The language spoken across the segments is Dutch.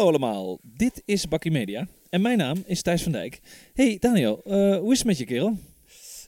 Hallo allemaal, dit is Bakkie Media en mijn naam is Thijs van Dijk. Hey Daniel, uh, hoe is het met je kerel?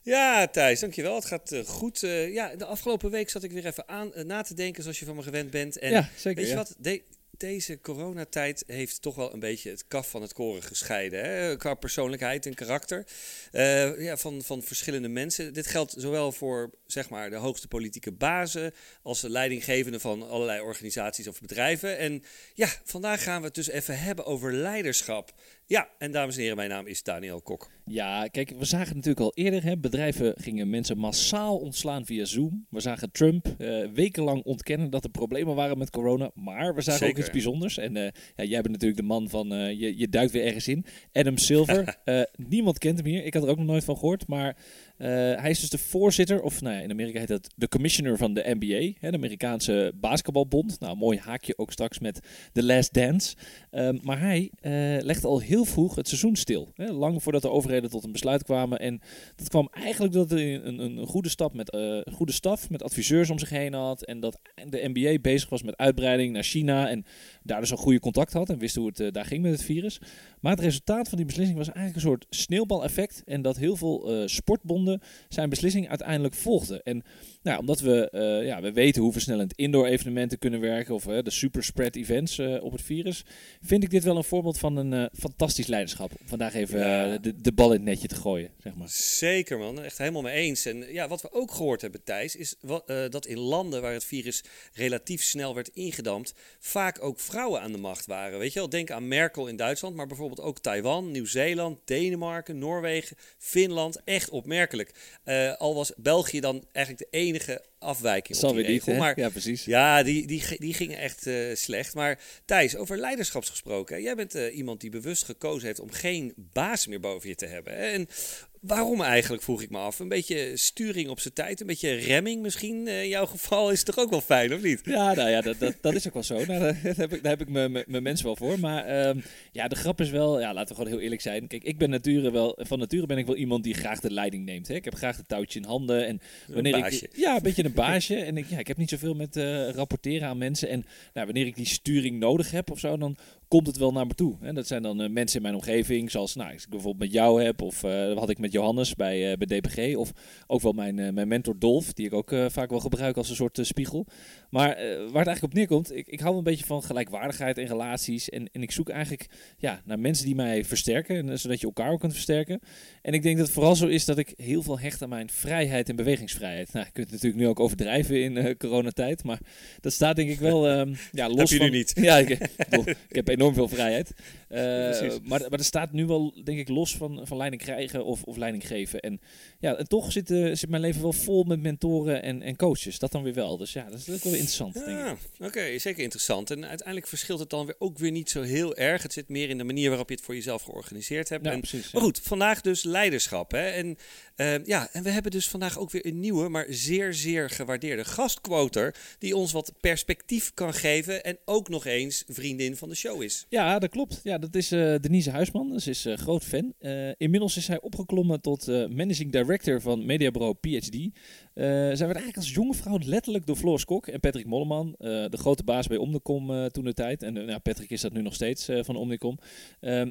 Ja, Thijs, dankjewel. Het gaat uh, goed. Uh, ja, de afgelopen week zat ik weer even aan na te denken, zoals je van me gewend bent. En ja, zeker. Weet je ja. wat? De deze coronatijd heeft toch wel een beetje het kaf van het koren gescheiden. Hè? Qua persoonlijkheid en karakter uh, ja, van, van verschillende mensen. Dit geldt zowel voor zeg maar, de hoogste politieke bazen als de leidinggevenden van allerlei organisaties of bedrijven. En ja, vandaag gaan we het dus even hebben over leiderschap. Ja, en dames en heren, mijn naam is Daniel Kok. Ja, kijk, we zagen natuurlijk al eerder, hè, bedrijven gingen mensen massaal ontslaan via Zoom. We zagen Trump uh, wekenlang ontkennen dat er problemen waren met corona. Maar we zagen Zeker. ook iets bijzonders. En uh, ja, jij bent natuurlijk de man van, uh, je, je duikt weer ergens in. Adam Silver, niemand kent hem hier. Ik had er ook nog nooit van gehoord, maar... Uh, hij is dus de voorzitter, of nou ja, in Amerika heet dat de commissioner van de NBA, hè, de Amerikaanse basketbalbond. Nou, mooi haakje ook straks met The Last Dance. Um, maar hij uh, legde al heel vroeg het seizoen stil. Hè, lang voordat de overheden tot een besluit kwamen. En dat kwam eigenlijk dat hij een, een, goede, stap met, uh, goede staf met adviseurs om zich heen had. En dat de NBA bezig was met uitbreiding naar China. En daar dus een goede contact had en wist hoe het daar ging met het virus. Maar het resultaat van die beslissing was eigenlijk een soort sneeuwbaleffect. En dat heel veel sportbonden zijn beslissing uiteindelijk volgden. En nou, omdat we, uh, ja, we weten hoe versnellend indoor evenementen kunnen werken, of uh, de superspread events uh, op het virus, vind ik dit wel een voorbeeld van een fantastisch leiderschap. Om vandaag even ja. de, de, bal in het netje te gooien, zeg maar. Zeker man, echt helemaal mee eens. En ja, wat we ook gehoord hebben, Thijs, is wat, dat in landen waar het virus relatief snel werd ingedampt, vaak ook vrouwen aan de macht waren. Weet je wel, denk aan Merkel in Duitsland, maar bijvoorbeeld ook Taiwan, Nieuw-Zeeland, Denemarken, Noorwegen, Finland. Echt opmerkelijk. Uh, al was België dan eigenlijk de enige afwijking Zal op die weer regel. hè? Maar ja, precies. ja, die, die, die gingen echt uh, slecht. Maar Thijs, over leiderschaps gesproken. Jij bent uh, iemand die bewust gekozen heeft om geen baas meer boven je te hebben. En waarom eigenlijk, vroeg ik me af. Een beetje sturing op zijn tijd, een beetje remming misschien. In jouw geval is het toch ook wel fijn, of niet? Ja, nou ja, dat, dat, dat is ook wel zo. Nou, daar heb ik, daar heb ik mijn mensen wel voor. Maar um, ja, de grap is wel, ja, laten we gewoon heel eerlijk zijn. Kijk, ik ben nature wel, van nature ben ik wel iemand die graag de leiding neemt. Hè? Ik heb graag het touwtje in handen. En wanneer een ik, ja, een beetje een baasje. En ik, ja, ik heb niet zoveel met uh, rapporteren aan mensen. En nou, wanneer ik die sturing nodig heb of zo, dan komt het wel naar me toe. En dat zijn dan uh, mensen in mijn omgeving, zoals nou, ik bijvoorbeeld met jou heb, of uh, had ik met Johannes bij, uh, bij DPG, of ook wel mijn, mijn mentor Dolf, die ik ook vaak wel gebruik als een soort spiegel. Maar waar het eigenlijk op neerkomt, ik, ik hou een beetje van gelijkwaardigheid in relaties. En, en ik zoek eigenlijk ja, naar mensen die mij versterken, zodat je elkaar ook kunt versterken. En ik denk dat het vooral zo is dat ik heel veel hecht aan mijn vrijheid en bewegingsvrijheid. Nou, je kunt het natuurlijk nu ook overdrijven in coronatijd, maar dat staat denk ik wel um, ja, los heb je van... nu niet. Ja, ik, ik heb enorm veel vrijheid. Uh, maar, maar er staat nu wel, denk ik, los van, van leiding krijgen of, of leiding geven. En, ja, en toch zit, uh, zit mijn leven wel vol met mentoren en, en coaches. Dat dan weer wel. Dus ja, dat is ook wel interessant, ja. Oké, okay, zeker interessant. En uiteindelijk verschilt het dan weer ook weer niet zo heel erg. Het zit meer in de manier waarop je het voor jezelf georganiseerd hebt. Ja, en, precies, maar goed, vandaag dus leiderschap. Hè? En, uh, ja, en we hebben dus vandaag ook weer een nieuwe, maar zeer, zeer gewaardeerde gastquoter. Die ons wat perspectief kan geven. En ook nog eens vriendin van de show is. Ja, dat klopt. Ja, dat is uh, Denise Huisman. Ze is uh, groot fan. Uh, inmiddels is zij opgeklommen tot managing director van mediabureau PhD. zij werd eigenlijk als jonge vrouw letterlijk door Floor Kok en Patrick Molleman, de grote baas bij Omnicom toen de tijd. En nou, Patrick is dat nu nog steeds van Omnicom.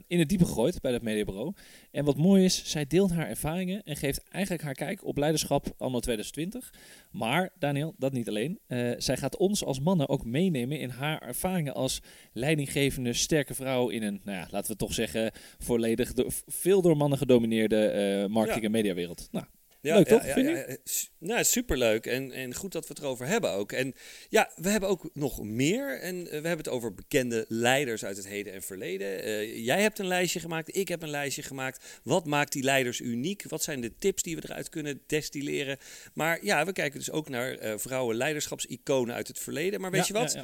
in het diepe gegooid bij dat mediabureau. En wat mooi is, zij deelt haar ervaringen en geeft eigenlijk haar kijk op leiderschap anno 2020. Maar, Daniel, dat niet alleen. zij gaat ons als mannen ook meenemen in haar ervaringen als leidinggevende, sterke vrouw in een, nou ja, laten we toch zeggen, volledig do veel door mannen gedomineerde uh, marketing- en mediawereld. Nou, Ja, leuk toch? Ja. S- Nou, superleuk. En, en goed dat we het erover hebben ook. En ja, we hebben ook nog meer. En eh, we hebben het over bekende leiders uit het heden en verleden. Eh, jij hebt een lijstje gemaakt, ik heb een lijstje gemaakt. Wat maakt die leiders uniek? Wat zijn de tips die we eruit kunnen destilleren? Maar ja, we kijken dus ook naar eh, vrouwen leiderschapsiconen uit het verleden. Maar weet je wat?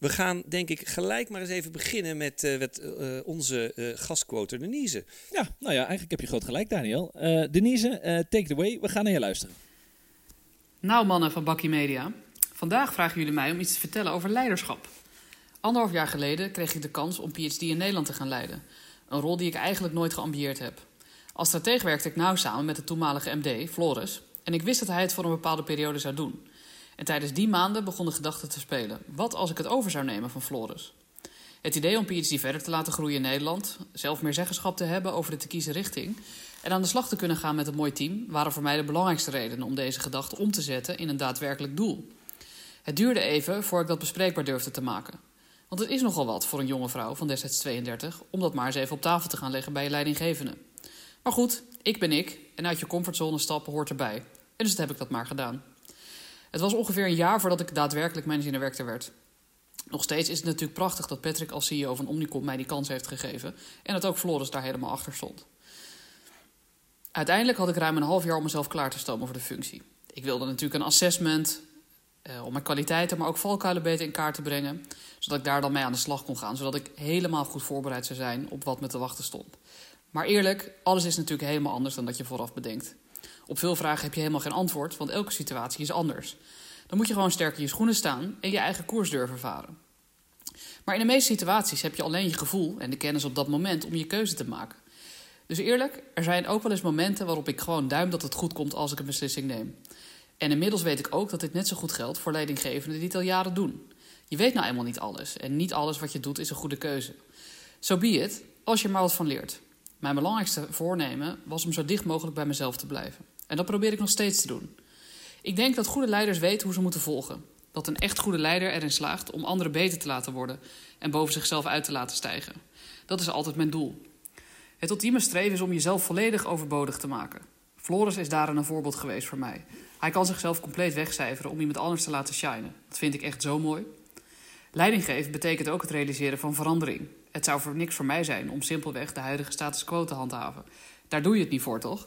We gaan denk ik gelijk maar eens even beginnen met, eh, met eh, onze eh gastquote Denise. Ja, nou ja, eigenlijk heb je groot gelijk, Daniel. Eh, Denise, eh, take it away. We gaan naar je luisteren. Nou, mannen van Bakkie Media. Vandaag vragen jullie mij om iets te vertellen over leiderschap. Anderhalf jaar geleden kreeg ik de kans om PhD in Nederland te gaan leiden. Een rol die ik eigenlijk nooit geambieerd heb. Als stratege werkte ik nauw samen met de toenmalige MD, Floris. En ik wist dat hij het voor een bepaalde periode zou doen. En tijdens die maanden begon de gedachte te spelen. Wat als ik het over zou nemen van Floris? Het idee om PhD verder te laten groeien in Nederland, zelf meer zeggenschap te hebben over de te kiezen richting en aan de slag te kunnen gaan met een mooi team, waren voor mij de belangrijkste redenen om deze gedachte om te zetten in een daadwerkelijk doel. Het duurde even voor ik dat bespreekbaar durfde te maken. Want het is nogal wat voor een jonge vrouw van destijds 32 om dat maar eens even op tafel te gaan leggen bij je leidinggevende. Maar goed, ik ben ik en uit je comfortzone stappen hoort erbij. En dus heb ik dat maar gedaan. Het was ongeveer een jaar voordat ik daadwerkelijk managing director werd. Nog steeds is het natuurlijk prachtig dat Patrick als CEO van Omnicom mij die kans heeft gegeven en dat ook Floris daar helemaal achter stond. Uiteindelijk had ik ruim een half jaar om mezelf klaar te stomen voor de functie. Ik wilde natuurlijk een assessment eh, om mijn kwaliteiten, maar ook valkuilen beter in kaart te brengen, zodat ik daar dan mee aan de slag kon gaan, zodat ik helemaal goed voorbereid zou zijn op wat me te wachten stond. Maar eerlijk, alles is natuurlijk helemaal anders dan dat je vooraf bedenkt. Op veel vragen heb je helemaal geen antwoord, want elke situatie is anders. Dan moet je gewoon sterk in je schoenen staan en je eigen koers durven varen. Maar in de meeste situaties heb je alleen je gevoel en de kennis op dat moment om je keuze te maken. Dus eerlijk, er zijn ook wel eens momenten waarop ik gewoon duim dat het goed komt als ik een beslissing neem. En inmiddels weet ik ook dat dit net zo goed geldt voor leidinggevenden die het al jaren doen. Je weet nou eenmaal niet alles en niet alles wat je doet is een goede keuze. Zo so be it, als je er maar wat van leert. Mijn belangrijkste voornemen was om zo dicht mogelijk bij mezelf te blijven. En dat probeer ik nog steeds te doen. Ik denk dat goede leiders weten hoe ze moeten volgen. Dat een echt goede leider erin slaagt om anderen beter te laten worden en boven zichzelf uit te laten stijgen. Dat is altijd mijn doel. Het ultieme streven is om jezelf volledig overbodig te maken. Floris is daarin een voorbeeld geweest voor mij. Hij kan zichzelf compleet wegcijferen om iemand anders te laten shinen. Dat vind ik echt zo mooi. Leiding geven betekent ook het realiseren van verandering. Het zou voor niks voor mij zijn om simpelweg de huidige status quo te handhaven. Daar doe je het niet voor, toch?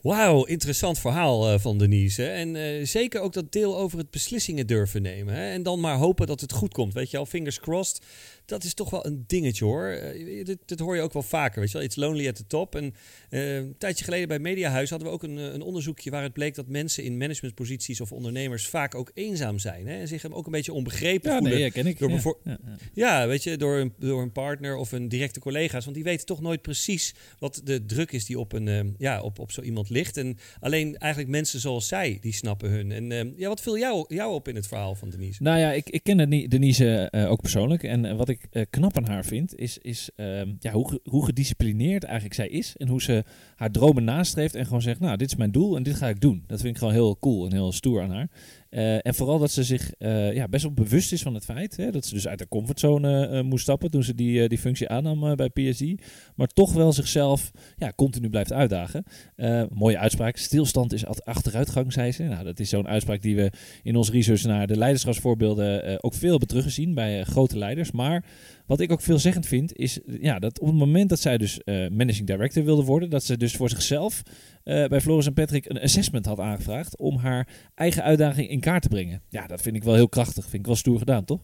Wauw, interessant verhaal uh, van Denise. En uh, zeker ook dat deel over het beslissingen durven nemen. Hè? En dan maar hopen dat het goed komt. Weet je al, fingers crossed dat is toch wel een dingetje hoor. Uh, dit, dit, hoor je ook wel vaker, weet je wel. It's lonely at the top. En uh, een tijdje geleden bij Mediahuis hadden we ook een, een onderzoekje waar het bleek dat mensen in managementposities of ondernemers vaak ook eenzaam zijn. Hè? En zich ook een beetje onbegrepen ja, voelen. Nee, ken ik. Door, ja, ja, ja, weet je, door een, door een partner of een directe collega's. Want die weten toch nooit precies wat de druk is die op, een, uh, ja, op, op zo iemand ligt. En alleen eigenlijk mensen zoals zij, die snappen hun. En ja, wat viel jou, jou op in het verhaal van Denise? Nou ja, ik, ik ken Denise ook persoonlijk. En wat ik uh, knap aan haar vind, is, is uh, ja, hoe, hoe gedisciplineerd eigenlijk zij is. En hoe ze haar dromen nastreeft en gewoon zegt, nou, dit is mijn doel en dit ga ik doen. Dat vind ik gewoon heel cool en heel stoer aan haar. Uh, en vooral dat ze zich uh, ja, best wel bewust is van het feit hè, dat ze dus uit de comfortzone uh, moest stappen toen ze die, die functie aannam bij PSG. Maar toch wel zichzelf ja, continu blijft uitdagen. mooie uitspraak. Stilstand is achteruitgang, zei ze. Nou, dat is zo'n uitspraak die we in ons research naar de leiderschapsvoorbeelden ook veel hebben teruggezien bij grote leiders. Maar wat ik ook veelzeggend vind, is ja, dat op het moment dat zij dus managing director wilde worden, dat ze dus voor zichzelf bij Floris en Patrick een assessment had aangevraagd om haar eigen uitdaging in kaart te brengen. Ja, dat vind ik wel heel krachtig. Vind ik wel stoer gedaan, toch?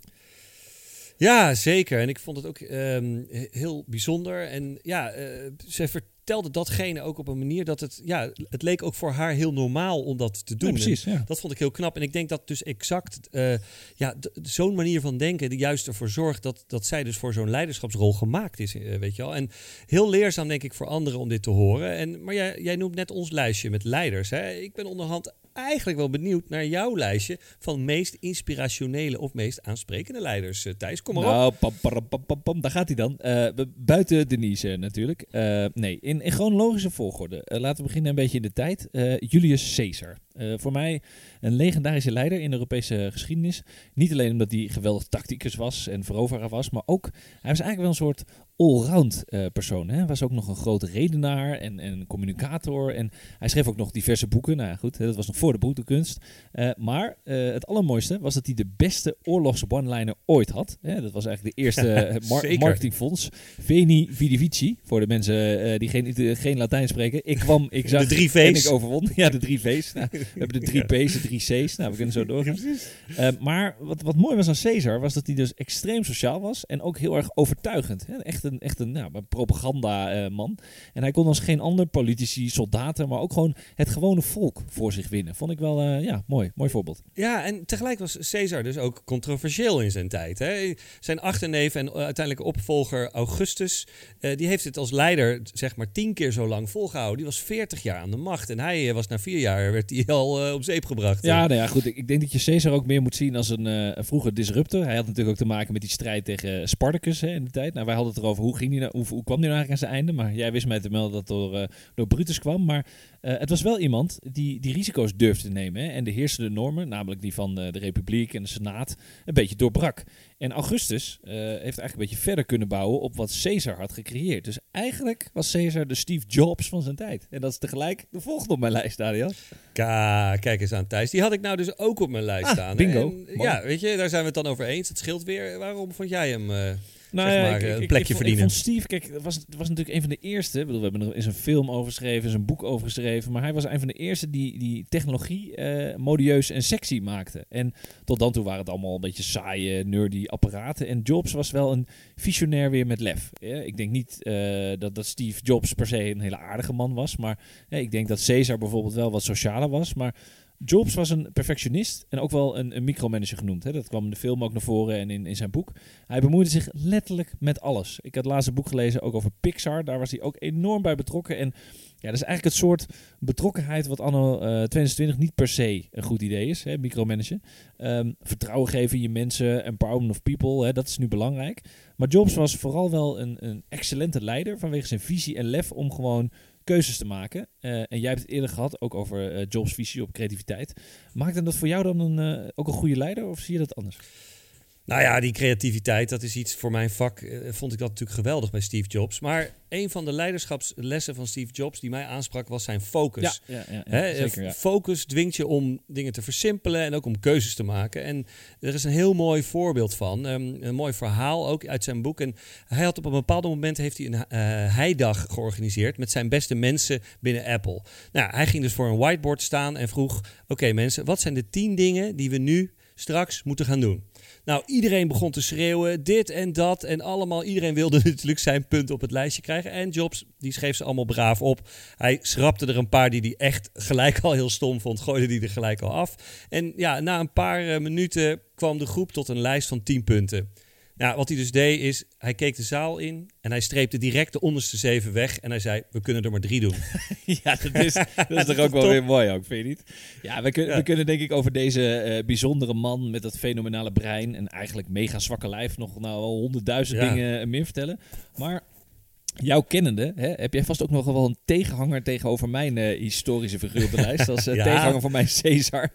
Ja, zeker. En ik vond het ook um, heel bijzonder. En ja, uh, ze vertelde datgene ook op een manier dat het, ja, het leek ook voor haar heel normaal om dat te doen. Precies, ja. Dat vond ik heel knap. En ik denk dat dus exact uh, ja, zo'n manier van denken die juist ervoor zorgt dat, dat zij dus voor zo'n leiderschapsrol gemaakt is, uh, weet je wel. En heel leerzaam denk ik voor anderen om dit te horen. En, maar jij, jij noemt net ons lijstje met leiders. Hè? Ik ben onderhand eigenlijk wel benieuwd naar jouw lijstje van meest inspirationele of meest aansprekende leiders. Uh, Thijs, kom maar nou, op. Daar gaat hij dan. Uh, buiten Denise natuurlijk. Uh, nee, in, in chronologische volgorde. laten we beginnen een beetje in de tijd. Julius Caesar. voor mij een legendarische leider in de Europese geschiedenis. Niet alleen omdat hij geweldig tacticus was en veroveraar was, maar ook hij was eigenlijk wel een soort allround uh, persoon. Hij was ook nog een grote redenaar en, en communicator. En hij schreef ook nog diverse boeken. Nou ja, goed, dat was nog voor de boekenkunst. Uh, maar uh, het allermooiste was dat hij de beste oorlogs one-liner ooit had. dat was eigenlijk de eerste mar marketingfonds. Veni Vidi Vici. Voor de mensen die geen, geen Latijn spreken. Ik kwam, ik zag de drie V's. en ik overwon. Ja, de drie V's. Nou, we hebben de drie P's, de drie C's. Nou, we kunnen zo doorgaan. maar wat, wat mooi was aan Caesar, was dat hij dus extreem sociaal was. En ook heel erg overtuigend. Hè? Echt een, echt een, nou, een propaganda-man. en hij kon als geen ander politici, soldaten, maar ook gewoon het gewone volk voor zich winnen. Vond ik wel, uh, ja, mooi. Mooi voorbeeld. Ja, en tegelijk was Caesar dus ook controversieel in zijn tijd. Hè? Zijn achterneef en uiteindelijke opvolger Augustus, die heeft het als leider zeg maar tien keer zo lang volgehouden. Die was 40 jaar aan de macht en hij was na vier jaar, werd hij al op zeep gebracht. Ja, nou ja, goed. Ik, ik denk dat je Caesar ook meer moet zien als een, uh, een vroege disruptor. Hij had natuurlijk ook te maken met die strijd tegen Spartacus hè, in de tijd. Nou, wij hadden het erover hoe, ging die nou, hoe, hoe kwam die nou eigenlijk aan zijn einde. Maar jij wist mij te melden dat het door, uh, door Brutus kwam. Maar uh, het was wel iemand die die risico's durfde te nemen. Hè, en de heersende normen, namelijk die van de Republiek en de Senaat, een beetje doorbrak. En Augustus heeft eigenlijk een beetje verder kunnen bouwen op wat Caesar had gecreëerd. Dus eigenlijk was Caesar de Steve Jobs van zijn tijd. En dat is tegelijk de volgende op mijn lijst, Daniel. Ka kijk eens aan Thijs. Die had ik nou dus ook op mijn lijst ah, staan. Bingo. En, ja, weet je, daar zijn we het dan over eens. Het scheelt weer. Waarom vond jij hem... Uh, nou zeg maar, ik, een plekje ik, verdienen. Ik vond Steve, kijk, het was, was natuurlijk een van de eerste. Ik bedoel, we hebben er eens een film over geschreven, eens een boek over geschreven. Maar hij was een van de eerste die, die technologie uh, modieus en sexy maakte. En tot dan toe waren het allemaal een beetje saaie, nerdy apparaten. En Jobs was wel een visionair weer met lef. Ja, ik denk niet uh, dat, dat Steve Jobs per se een hele aardige man was. Maar ja, ik denk dat Caesar bijvoorbeeld wel wat socialer was. Maar Jobs was een perfectionist en ook wel een, een micromanager genoemd. Hè. Dat kwam in de film ook naar voren en in, in zijn boek. Hij bemoeide zich letterlijk met alles. Ik had het laatste boek gelezen ook over Pixar. Daar was hij ook enorm bij betrokken. En ja, dat is eigenlijk het soort betrokkenheid wat anno uh, 2020 niet per se een goed idee is, hè, micromanagen. Um, vertrouwen geven in je mensen, empowerment of people, hè, dat is nu belangrijk. Maar Jobs was vooral wel een, een excellente leider vanwege zijn visie en lef om gewoon keuzes te maken. Uh, en jij hebt het eerder gehad, ook over uh, Jobs visie op creativiteit. Maakt dat voor jou dan een, uh, ook een goede leider of zie je dat anders? Nou ja, die creativiteit, dat is iets voor mijn vak. Uh, vond ik dat natuurlijk geweldig bij Steve Jobs. Maar een van de leiderschapslessen van Steve Jobs die mij aansprak was zijn focus. Ja, ja, ja, Hè, zeker, ja. Focus dwingt je om dingen te versimpelen en ook om keuzes te maken. En er is een heel mooi voorbeeld van. Um, een mooi verhaal ook uit zijn boek. En hij had op een bepaald moment heeft hij een uh, heidag georganiseerd met zijn beste mensen binnen Apple. Nou, hij ging dus voor een whiteboard staan en vroeg: Oké okay, mensen, wat zijn de tien dingen die we nu straks moeten gaan doen? Nou, iedereen begon te schreeuwen, dit en dat en allemaal. Iedereen wilde natuurlijk zijn punt op het lijstje krijgen. En Jobs, die schreef ze allemaal braaf op. Hij schrapte er een paar die hij echt gelijk al heel stom vond, gooide die er gelijk al af. En ja, na een paar uh, minuten kwam de groep tot een lijst van 10 punten. Nou, wat hij dus deed is, hij keek de zaal in en hij streepte direct de onderste zeven weg. En hij zei, we kunnen er maar drie doen. ja, dat is, dat is toch ook wel weer mooi ook, vind je niet? Ja, we, kun, ja. we kunnen denk ik over deze uh, bijzondere man met dat fenomenale brein... en eigenlijk mega zwakke lijf nog nou wel honderdduizend ja. dingen meer vertellen. Maar jouw kennende, hè, heb jij vast ook nog wel een tegenhanger tegenover mijn uh, historische figuur op de lijst... als uh, ja. tegenhanger voor mijn Caesar.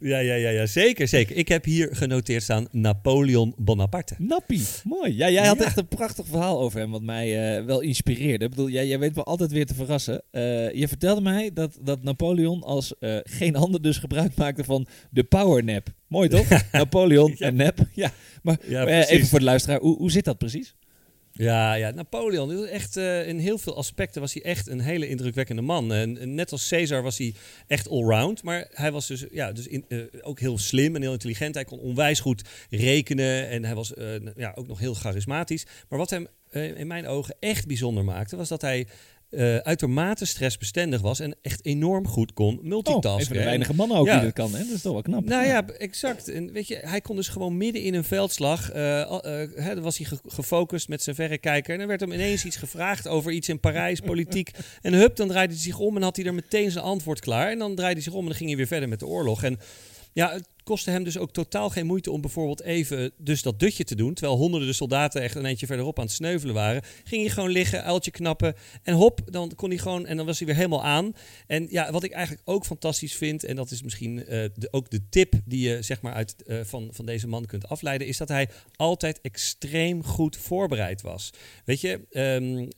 Ja, ja, ja, ja, zeker, zeker. Ik heb hier genoteerd staan Napoleon Bonaparte. Nappie, mooi. Ja, jij had ja. echt een prachtig verhaal over hem, wat mij uh, wel inspireerde. Ik bedoel, jij, jij weet me altijd weer te verrassen. Uh, je vertelde mij dat, dat Napoleon als uh, geen ander dus gebruik maakte van de powernap. Mooi toch? Napoleon ja. en nap. Ja, maar even voor de luisteraar, hoe, hoe zit dat precies? Ja, ja, Napoleon. Echt, uh, in heel veel aspecten was hij echt een hele indrukwekkende man. En net als Caesar was hij echt allround. Maar hij was dus, ja, dus uh, ook heel slim en heel intelligent. Hij kon onwijs goed rekenen. En hij was uh, ja, ook nog heel charismatisch. Maar wat hem in mijn ogen echt bijzonder maakte, was dat hij uh, uitermate stressbestendig was en echt enorm goed kon multitasken. Oh, een van de weinige mannen ook ja. die dat kan, hè? Dat is toch wel knap. Nou ja, ja exact. En weet je, hij kon dus gewoon midden in een veldslag, uh, uh, hè, dan was hij ge gefocust met zijn verrekijker en dan werd hem ineens iets gevraagd over iets in Parijs, politiek. en hup, dan draaide hij zich om en had hij er meteen zijn antwoord klaar. En dan draaide hij zich om en dan ging hij weer verder met de oorlog. En ja, kostte hem dus ook totaal geen moeite om bijvoorbeeld even dus dat dutje te doen. Terwijl honderden soldaten echt een eentje verderop aan het sneuvelen waren. Ging hij gewoon liggen, uiltje knappen en hop, dan kon hij gewoon en dan was hij weer helemaal aan. En ja, wat ik eigenlijk ook fantastisch vind, en dat is misschien uh, de, ook de tip die je zeg maar uit, uh, van, van deze man kunt afleiden, is dat hij altijd extreem goed voorbereid was. Weet je, um, uh,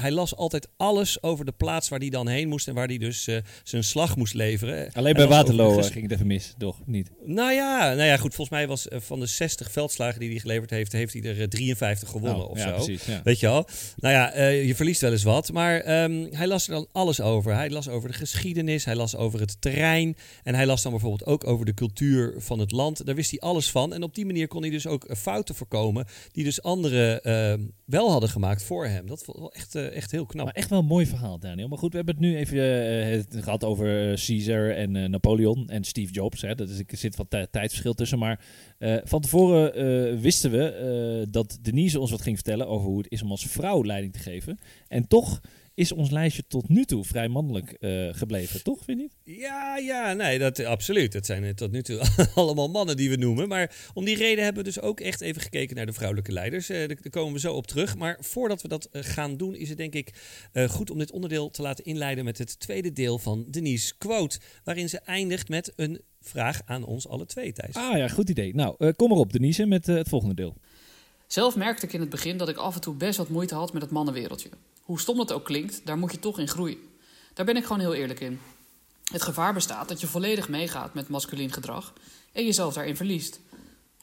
hij las altijd alles over de plaats waar hij dan heen moest en waar hij dus zijn slag moest leveren. Alleen bij Waterloo ging het even mis, toch? Niet? Nou ja, nou ja, goed. Volgens mij was uh, van de 60 veldslagen die hij geleverd heeft, heeft hij er uh, 53 gewonnen oh, of ja, zo. Precies, ja. Weet je al? Nou ja, uh, je verliest wel eens wat. Maar um, hij las er dan alles over. Hij las over de geschiedenis, hij las over het terrein. En hij las dan bijvoorbeeld ook over de cultuur van het land. Daar wist hij alles van. En op die manier kon hij dus ook fouten voorkomen die dus anderen ehm, wel hadden gemaakt voor hem. Dat was wel echt, eh, echt heel knap. Maar echt wel een mooi verhaal, Daniel. Maar goed, we hebben het nu even het gehad over Caesar en Napoleon en Steve Jobs. Hè. Dat is, zit wat tijdsverschil tussen. Maar uh, van tevoren uh, wisten we uh, dat Denise ons wat ging vertellen over hoe het is om als vrouw leiding te geven. En toch is ons lijstje tot nu toe vrij mannelijk eh, gebleven, toch? Vind je niet? Ja, ja, nee, dat, absoluut. Het zijn eh, tot nu toe allemaal mannen die we noemen. Maar om die reden hebben we dus ook echt even gekeken naar de vrouwelijke leiders. Eh, daar komen we zo op terug. Maar voordat we dat gaan doen, is het denk ik goed om dit onderdeel te laten inleiden met het tweede deel van Denise Quote. Waarin ze eindigt met een vraag aan ons alle twee, Thijs. Ah ja, goed idee. Nou, kom maar op Denise met het volgende deel. Zelf merkte ik in het begin dat ik af en toe best wat moeite had met het mannenwereldje. Hoe stom dat ook klinkt, daar moet je toch in groeien. Daar ben ik gewoon heel eerlijk in. Het gevaar bestaat dat je volledig meegaat met masculien gedrag en jezelf daarin verliest.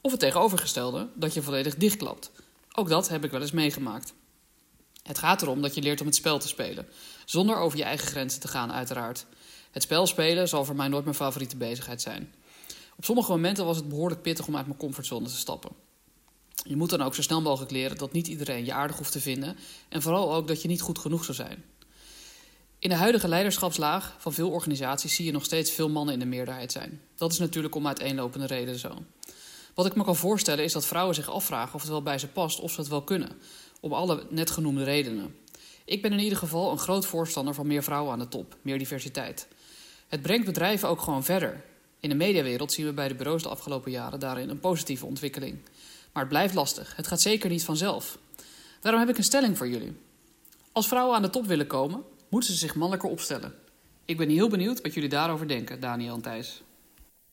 Of het tegenovergestelde, dat je volledig dichtklapt. Ook dat heb ik wel eens meegemaakt. Het gaat erom dat je leert om het spel te spelen, zonder over je eigen grenzen te gaan, uiteraard. Het spel spelen zal voor mij nooit mijn favoriete bezigheid zijn. Op sommige momenten was het behoorlijk pittig om uit mijn comfortzone te stappen. Je moet dan ook zo snel mogelijk leren dat niet iedereen je aardig hoeft te vinden en vooral ook dat je niet goed genoeg zou zijn. In de huidige leiderschapslaag van veel organisaties zie je nog steeds veel mannen in de meerderheid zijn. Dat is natuurlijk om uiteenlopende redenen zo. Wat ik me kan voorstellen is dat vrouwen zich afvragen of het wel bij ze past of ze het wel kunnen, om alle net genoemde redenen. Ik ben in ieder geval een groot voorstander van meer vrouwen aan de top, meer diversiteit. Het brengt bedrijven ook gewoon verder. In de mediawereld zien we bij de bureaus de afgelopen jaren daarin een positieve ontwikkeling. Maar het blijft lastig. Het gaat zeker niet vanzelf. Daarom heb ik een stelling voor jullie. Als vrouwen aan de top willen komen, moeten ze zich mannelijker opstellen. Ik ben heel benieuwd wat jullie daarover denken, Daniel en Thijs.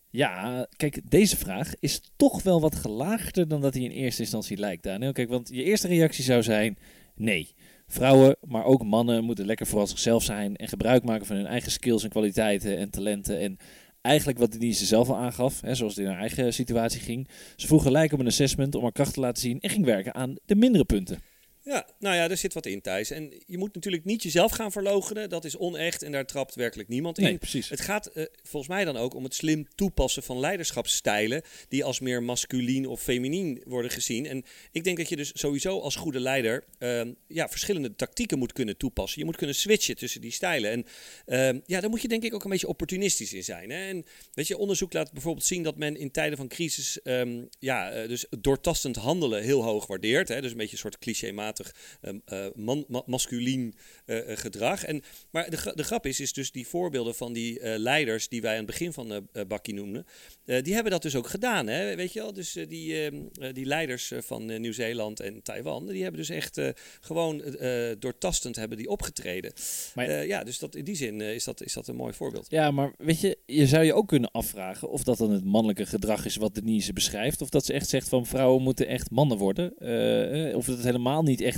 Ja, kijk, deze vraag is toch wel wat gelaagder dan dat hij in eerste instantie lijkt, Daniel. Kijk, want je eerste reactie zou zijn: nee. Vrouwen, maar ook mannen moeten lekker vooral zichzelf zijn en gebruik maken van hun eigen skills en kwaliteiten en talenten. En eigenlijk wat Denise zelf al aangaf, hè, zoals het in haar eigen situatie ging. Ze vroeg gelijk om een assessment om haar kracht te laten zien en ging werken aan de mindere punten. Ja, nou ja, er zit wat in, Thijs. En je moet natuurlijk niet jezelf gaan verlogenen. Dat is onecht en daar trapt werkelijk niemand in. Nee, precies. Het gaat uh, volgens mij dan ook om het slim toepassen van leiderschapsstijlen... die als meer masculien of feminien worden gezien. En ik denk dat je dus sowieso als goede leider... Uh, ja, verschillende tactieken moet kunnen toepassen. Je moet kunnen switchen tussen die stijlen. En uh, ja, daar moet je denk ik ook een beetje opportunistisch in zijn. Hè? En weet je, onderzoek laat bijvoorbeeld zien dat men in tijden van crisis... Um, ja, eh, dus doortastend handelen heel hoog waardeert. Hè? Dus een beetje een soort clichématig uh, man, masculien uh, gedrag. En, maar de, de grap is, is dus die voorbeelden van die leiders die wij aan het begin van de Bakkie noemden, die hebben dat dus ook gedaan. Hè? Weet je wel? Dus die, ehm, die leiders van Nieuw-Zeeland en Taiwan, die hebben dus echt gewoon doortastend hebben die opgetreden. Maar, ja, dus dat, in die zin is, dat, is dat een mooi voorbeeld. Ja, maar weet je, je zou je ook kunnen afvragen of dat dan het mannelijke gedrag is wat Denise beschrijft. Of dat ze echt zegt van vrouwen moeten echt mannen worden. of dat het helemaal niet echt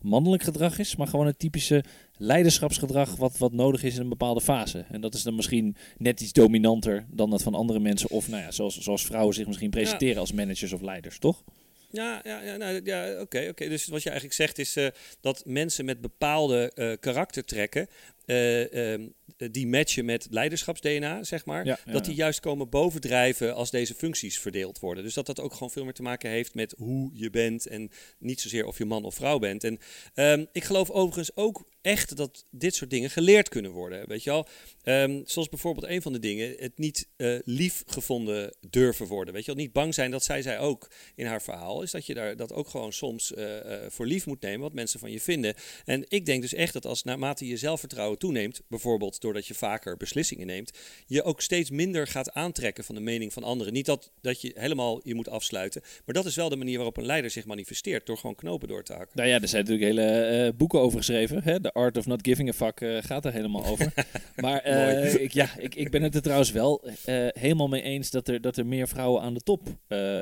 mannelijk gedrag is, maar gewoon het typische leiderschapsgedrag wat, wat nodig is in een bepaalde fase. En dat is dan misschien net iets dominanter dan dat van andere mensen. Of nou ja, zoals, zoals vrouwen zich misschien presenteren als managers of leiders, toch? Ja, ja, ja, nou, ja oké. oké. Dus wat je eigenlijk zegt is uh, dat mensen met bepaalde uh, karaktertrekken uh, die matchen met leiderschaps-DNA, zeg maar, dat die juist komen bovendrijven als deze functies verdeeld worden. Dus dat dat ook gewoon veel meer te maken heeft met hoe je bent en niet zozeer of je man of vrouw bent. En um, ik geloof overigens ook echt dat dit soort dingen geleerd kunnen worden. Weet je wel? Um, zoals bijvoorbeeld een van de dingen, het niet uh, lief gevonden durven worden. Weet je wel? Niet bang zijn, dat zei zij ook in haar verhaal, is dat je daar dat ook gewoon soms uh, voor lief moet nemen, wat mensen van je vinden. En ik denk dus echt dat als naarmate je zelfvertrouwen toeneemt, bijvoorbeeld doordat je vaker beslissingen neemt, je ook steeds minder gaat aantrekken van de mening van anderen. Niet dat, dat je helemaal je moet afsluiten, maar dat is wel de manier waarop een leider zich manifesteert, door gewoon knopen door te hakken. Nou ja, er zijn natuurlijk hele boeken over geschreven. Hè? De Art of Not Giving a Fuck uh, gaat er helemaal over. maar uh, ik, ja, ik, ik ben het er trouwens wel helemaal mee eens dat er, dat er meer vrouwen aan de top,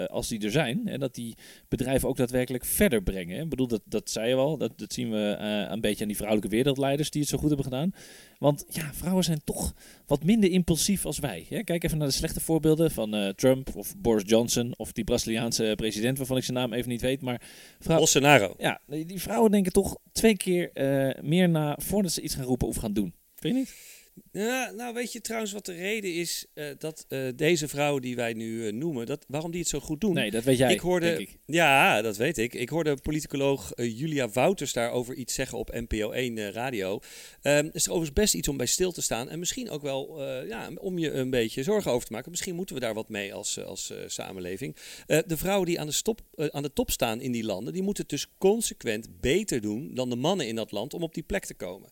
als die er zijn, en dat die bedrijven ook daadwerkelijk verder brengen. Ik bedoel, dat, dat zei je al, dat, dat zien we een beetje aan die vrouwelijke wereldleiders die het zo goed hebben gedaan. Want ja, vrouwen zijn toch wat minder impulsief als wij. Hè? Kijk even naar de slechte voorbeelden van uh, Trump of Boris Johnson of die Braziliaanse president waarvan ik zijn naam even niet weet. Maar. Bolsonaro. Ja, die, die, vrouwen denken toch twee keer uh, meer na voordat ze iets gaan roepen of gaan doen. Vind je niet? Ja, nou, weet je trouwens wat de reden is eh, dat eh, deze vrouwen die wij nu eh, noemen, dat, waarom die het zo goed doen? Nee, dat weet jij, ik hoorde, denk ik. Ja, dat weet ik. Ik hoorde politicoloog Julia Wouters daarover iets zeggen op NPO 1 eh, radio. Ehm is er overigens best iets om bij stil te staan en misschien ook wel ja, om je een beetje zorgen over te maken. Misschien moeten we daar wat mee als, als samenleving. De vrouwen die aan de, stop, aan de top staan in die landen, die moeten het dus consequent beter doen dan de mannen in dat land om op die plek te komen.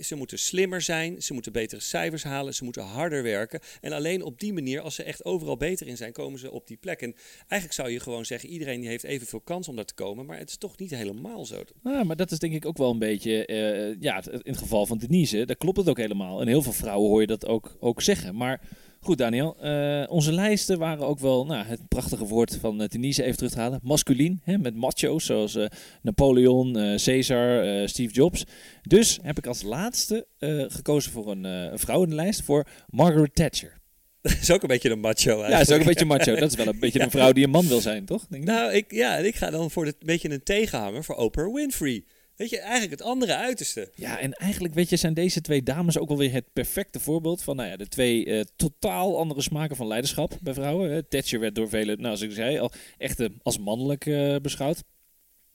Ze moeten slimmer zijn, ze moeten betere cijfers halen, ze moeten harder werken. En alleen op die manier, als ze echt overal beter in zijn, komen ze op die plek. En eigenlijk zou je gewoon zeggen, iedereen heeft evenveel kans om daar te komen. Maar het is toch niet helemaal zo. Ah, maar dat is denk ik ook wel een beetje, eh, ja, in het geval van Denise, daar klopt het ook helemaal. En heel veel vrouwen hoor je dat ook, ook zeggen. Maar goed, Daniel, eh, onze lijsten waren ook wel, nou, het prachtige woord van eh, Denise even terug te halen, masculien, hè, met macho's zoals eh, Napoleon, Caesar, Steve Jobs. Dus heb ik als laatste gekozen voor een, een vrouw in de lijst, voor Margaret Thatcher. Dat is ook een beetje een macho eigenlijk. Ja, is ook een beetje macho. Dat is wel een beetje een vrouw die een man wil zijn, toch? Denk? Nou, ik, ja, ik ga dan voor een beetje een tegenhanger voor Oprah Winfrey. Weet je, eigenlijk het andere uiterste. Ja, en eigenlijk weet je, zijn deze twee dames ook wel weer het perfecte voorbeeld van nou ja, de twee eh, totaal andere smaken van leiderschap bij vrouwen. hè. Thatcher werd door velen, nou, zoals ik zei, al echt eh, als mannelijk eh, beschouwd.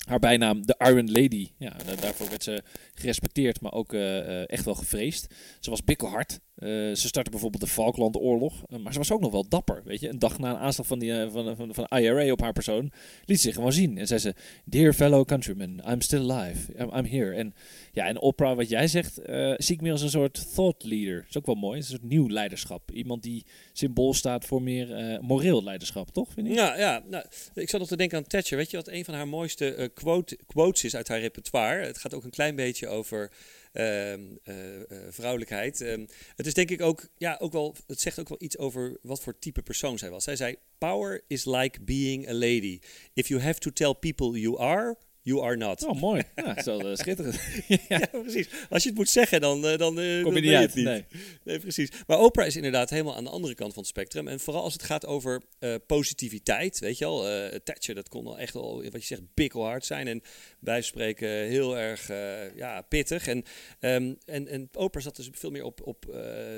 Haar bijnaam, de Iron Lady, ja, da- daarvoor werd ze gerespecteerd, maar ook eh, eh, echt wel gevreesd. Ze was bikkelhard. Eh, ze startte bijvoorbeeld de Falklandoorlog, eh, maar ze was ook nog wel dapper. Weet je, een dag na een aanslag van, die, eh, van, van, van IRA op haar persoon liet ze zich gewoon zien. En zei ze: Dear fellow countrymen, I'm still alive. I'm, I'm here. En ja, en Oprah, wat jij zegt, eh, zie ik meer als een soort thought leader. Dat is ook wel mooi. Een soort nieuw leiderschap. Iemand die symbool staat voor meer eh, moreel leiderschap, toch? Vind ik? Ja, ja nou, ik zat nog te denken aan Thatcher. Weet je wat een van haar mooiste eh, quote, quotes is uit haar repertoire? Het gaat ook een klein beetje over ehm, eh, eh, vrouwelijkheid. Ehm, het is denk ik ook, ja, ook wel, het zegt ook wel iets over wat voor type persoon zij was. Zij zei: Power is like being a lady. If you have to tell people you are, you are not. Oh, mooi. Ja, dat is wel eh, schitterend. Ja, precies. Als je het moet zeggen, dan, eh, dan, Kom dan je niet uit. niet. Nee. Nee, precies. Maar Oprah is inderdaad helemaal aan de andere kant van het spectrum. En vooral als het gaat over positiviteit, weet je wel. eh, Thatcher, dat kon wel echt wel, wat je zegt, bikkelhard zijn. En bij spreken heel erg ja, pittig. En, ehm, en, en Oprah zat dus veel meer op, op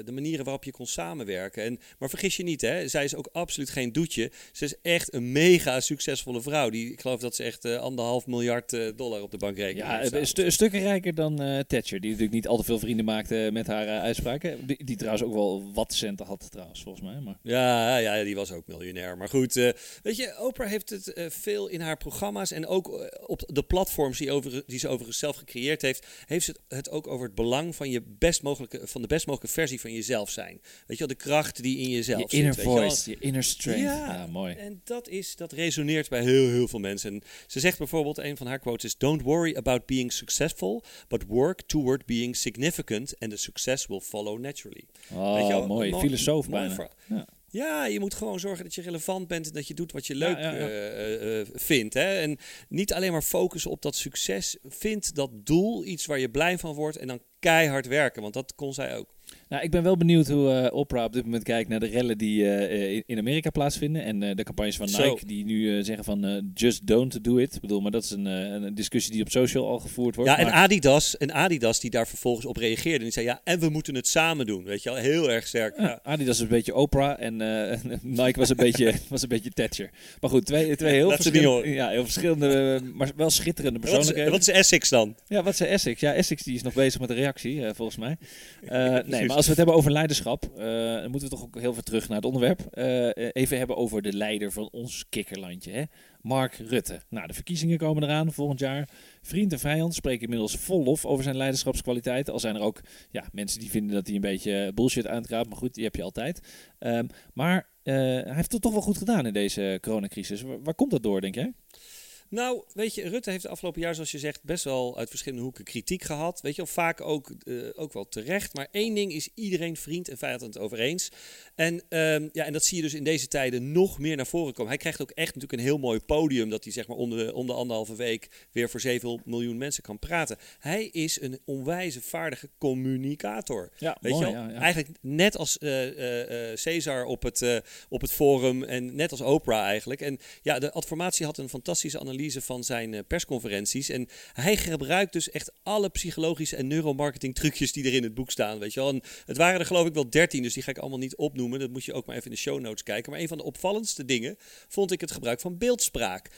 de manieren waarop je kon samenwerken. En, maar vergis je niet, hè, zij is ook absoluut geen doetje. Ze is echt een mega succesvolle vrouw. Die, ik geloof dat ze echt anderhalf miljard eh, dollar op de bankrekening Ja, een, staan. stu- een stukje rijker dan eh, Thatcher, die natuurlijk niet al te veel vrienden maakte met haar eh, uitspraken. Die, die trouwens ook wel wat centen had, trouwens, volgens mij. Maar Ja, ja, die was ook miljonair. Maar goed, weet je, Oprah heeft het veel in haar programma's en ook op de platforms die, over, die ze overigens zelf gecreëerd heeft, heeft ze het, ook over het belang van, je best mogelijke, van de best mogelijke versie van jezelf zijn. Weet je wel, de kracht die in jezelf je zit. inner je voice, je inner strength. Ja, Ja, mooi. En dat, is, dat resoneert bij heel, heel veel mensen. En ze zegt bijvoorbeeld, een van haar quotes is... Don't worry about being successful, but work toward being significant... and the success will follow naturally. Oh, Weet je wel, mooi. mo- Filosoof mooi bijna. Ja. Ja, je moet gewoon zorgen dat je relevant bent en dat je doet wat je leuk Ja, ja, ja. eh, eh, eh, vindt. Hè? En niet alleen maar focussen op dat succes. Vind dat doel, iets waar je blij van wordt en dan keihard werken, want dat kon zij ook. Nou, ik ben wel benieuwd hoe eh, Oprah op dit moment kijkt naar de rellen die eh, eh, in- Amerika plaatsvinden. En de campagnes van. Nike die nu zeggen van just don't do it. Ik bedoel, maar dat is een, een discussie die op social al gevoerd wordt. Ja, en Maar- Adidas, en Adidas die daar vervolgens op reageerde. En die zei, ja, en we moeten het samen doen. Weet je wel, heel erg sterk. Ja, Ja. Adidas is een beetje Oprah en Nike was een beetje, was een beetje Thatcher. Maar goed, twee, twee heel, verschillende, ja, heel verschillende, maar wel schitterende Wat is, persoonlijkheden. wat is Essex dan? Ja, wat zei Essex? Ja, Essex die is nog bezig met de reactie, volgens mij. Nee, maar als we het hebben over leiderschap, eh, dan moeten we toch ook heel veel terug naar het onderwerp. Eh, even hebben over de leider van ons kikkerlandje, hè? Mark Rutte. Nou, de verkiezingen komen eraan volgend jaar. Vriend en vijand spreken inmiddels vol lof over zijn leiderschapskwaliteiten. Al zijn er ook ja, mensen die vinden dat hij een beetje bullshit uitraapt, maar goed, die heb je altijd. Ehm, maar eh, hij heeft het toch wel goed gedaan in deze coronacrisis. Waar, waar komt dat door, denk jij? Nou, weet je, Rutte heeft de afgelopen jaar, zoals je zegt, best wel uit verschillende hoeken kritiek gehad. Weet je wel, vaak ook, eh, ook wel terecht. Maar één ding is iedereen vriend en vijand het over eens. En, ehm, ja, en dat zie je dus in deze tijden nog meer naar voren komen. Hij krijgt ook echt natuurlijk een heel mooi podium dat hij zeg maar onder de, om de anderhalve week weer voor 7 miljoen mensen kan praten. Hij is een onwijze vaardige communicator. Ja, Weet mooi, je wel? ja, ja. Eigenlijk net als eh, eh, eh, Caesar op het, op het forum en net als Oprah eigenlijk. En ja, de Adformatie had een fantastische analyse analyse van zijn eh, persconferenties. En hij gebruikt dus echt alle psychologische en neuromarketing trucjes die er in het boek staan. Weet je wel. En het waren er geloof ik wel dertien, dus die ga ik allemaal niet opnoemen. Dat moet je ook maar even in de show notes kijken. Maar een van de opvallendste dingen vond ik het gebruik van beeldspraak.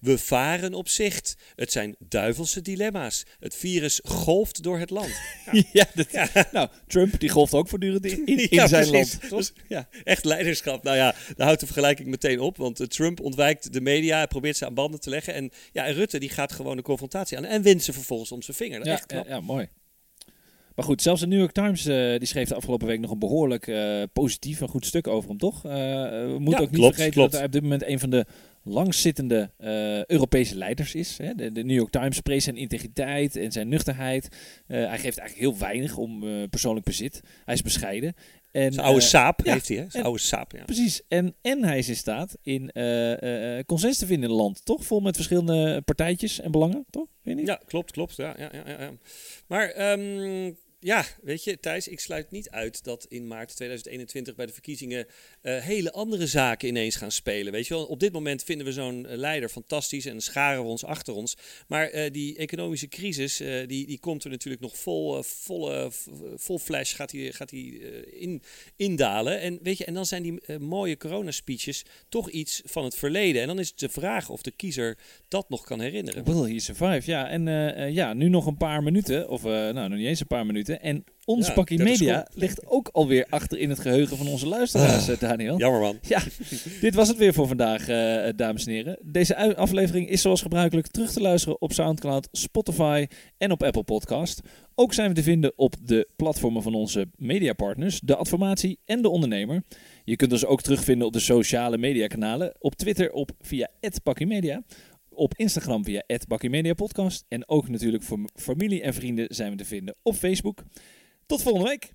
We varen op zicht. Het zijn duivelse dilemma's. Het virus golft door het land. Ja, dat, nou, Trump die golft ook voortdurend in, in, in Ja, zijn precies. land. toch? Ja. Echt leiderschap. Nou ja, daar houdt de vergelijking meteen op. Want eh, Trump ontwijkt de media, hij probeert ze aan banden te leggen. En ja, en Rutte die gaat gewoon de confrontatie aan en wint ze vervolgens om zijn vinger. Dat Ja, echt knap. ja, ja, mooi. Maar goed, zelfs de New York Times eh, die schreef de afgelopen week nog een behoorlijk eh, positief en goed stuk over hem, toch? Eh, we moeten Ja, ook niet klopt, vergeten klopt. dat hij op dit moment een van de langzittende Europese leiders is. Hè? De, de New York Times prees zijn integriteit en zijn nuchterheid. Hij geeft eigenlijk heel weinig om persoonlijk bezit. Hij is bescheiden. En, Zijn oude eh, saap ja, heeft hij, hè? Zijn en- oude saap, ja. Precies. En, en hij is in staat in eh, eh, eh, consens te vinden in het land, toch? Vol met verschillende partijtjes en belangen, toch? Weet je niet? Ja, klopt, klopt. Ja, ja, ja, ja, ja. Maar ehm, ja, weet je, Thijs, ik sluit niet uit dat in maart 2021 bij de verkiezingen eh, hele andere zaken ineens gaan spelen. Weet je wel, op dit moment vinden we zo'n eh, leider fantastisch en scharen we ons achter ons. Maar eh, die economische crisis, die, die komt er natuurlijk nog vol, vol flash gaat die, gaat die in, indalen. En weet je, en dan zijn die mooie coronaspeeches toch iets van het verleden. En dan is het de vraag of de kiezer dat nog kan herinneren. Will he survive? Ja, en ja, nu nog een paar minuten. Of nou, nog niet eens een paar minuten. En ons Ja, pakje 30 media ligt ook alweer achter in het geheugen van onze luisteraars, eh, Daniel. Jammer man. Ja, dit was het weer voor vandaag, eh, dames en heren. Deze aflevering is zoals gebruikelijk terug te luisteren op Soundcloud, Spotify en op Apple Podcast. Ook zijn we te vinden op de platformen van onze mediapartners, De Adformatie en De Ondernemer. Je kunt ons ook terugvinden op de sociale mediakanalen. Op Twitter op via @bakkymedia, op Instagram via @bakkymediapodcast en ook natuurlijk voor familie en vrienden zijn we te vinden op Facebook. Tot volgende week.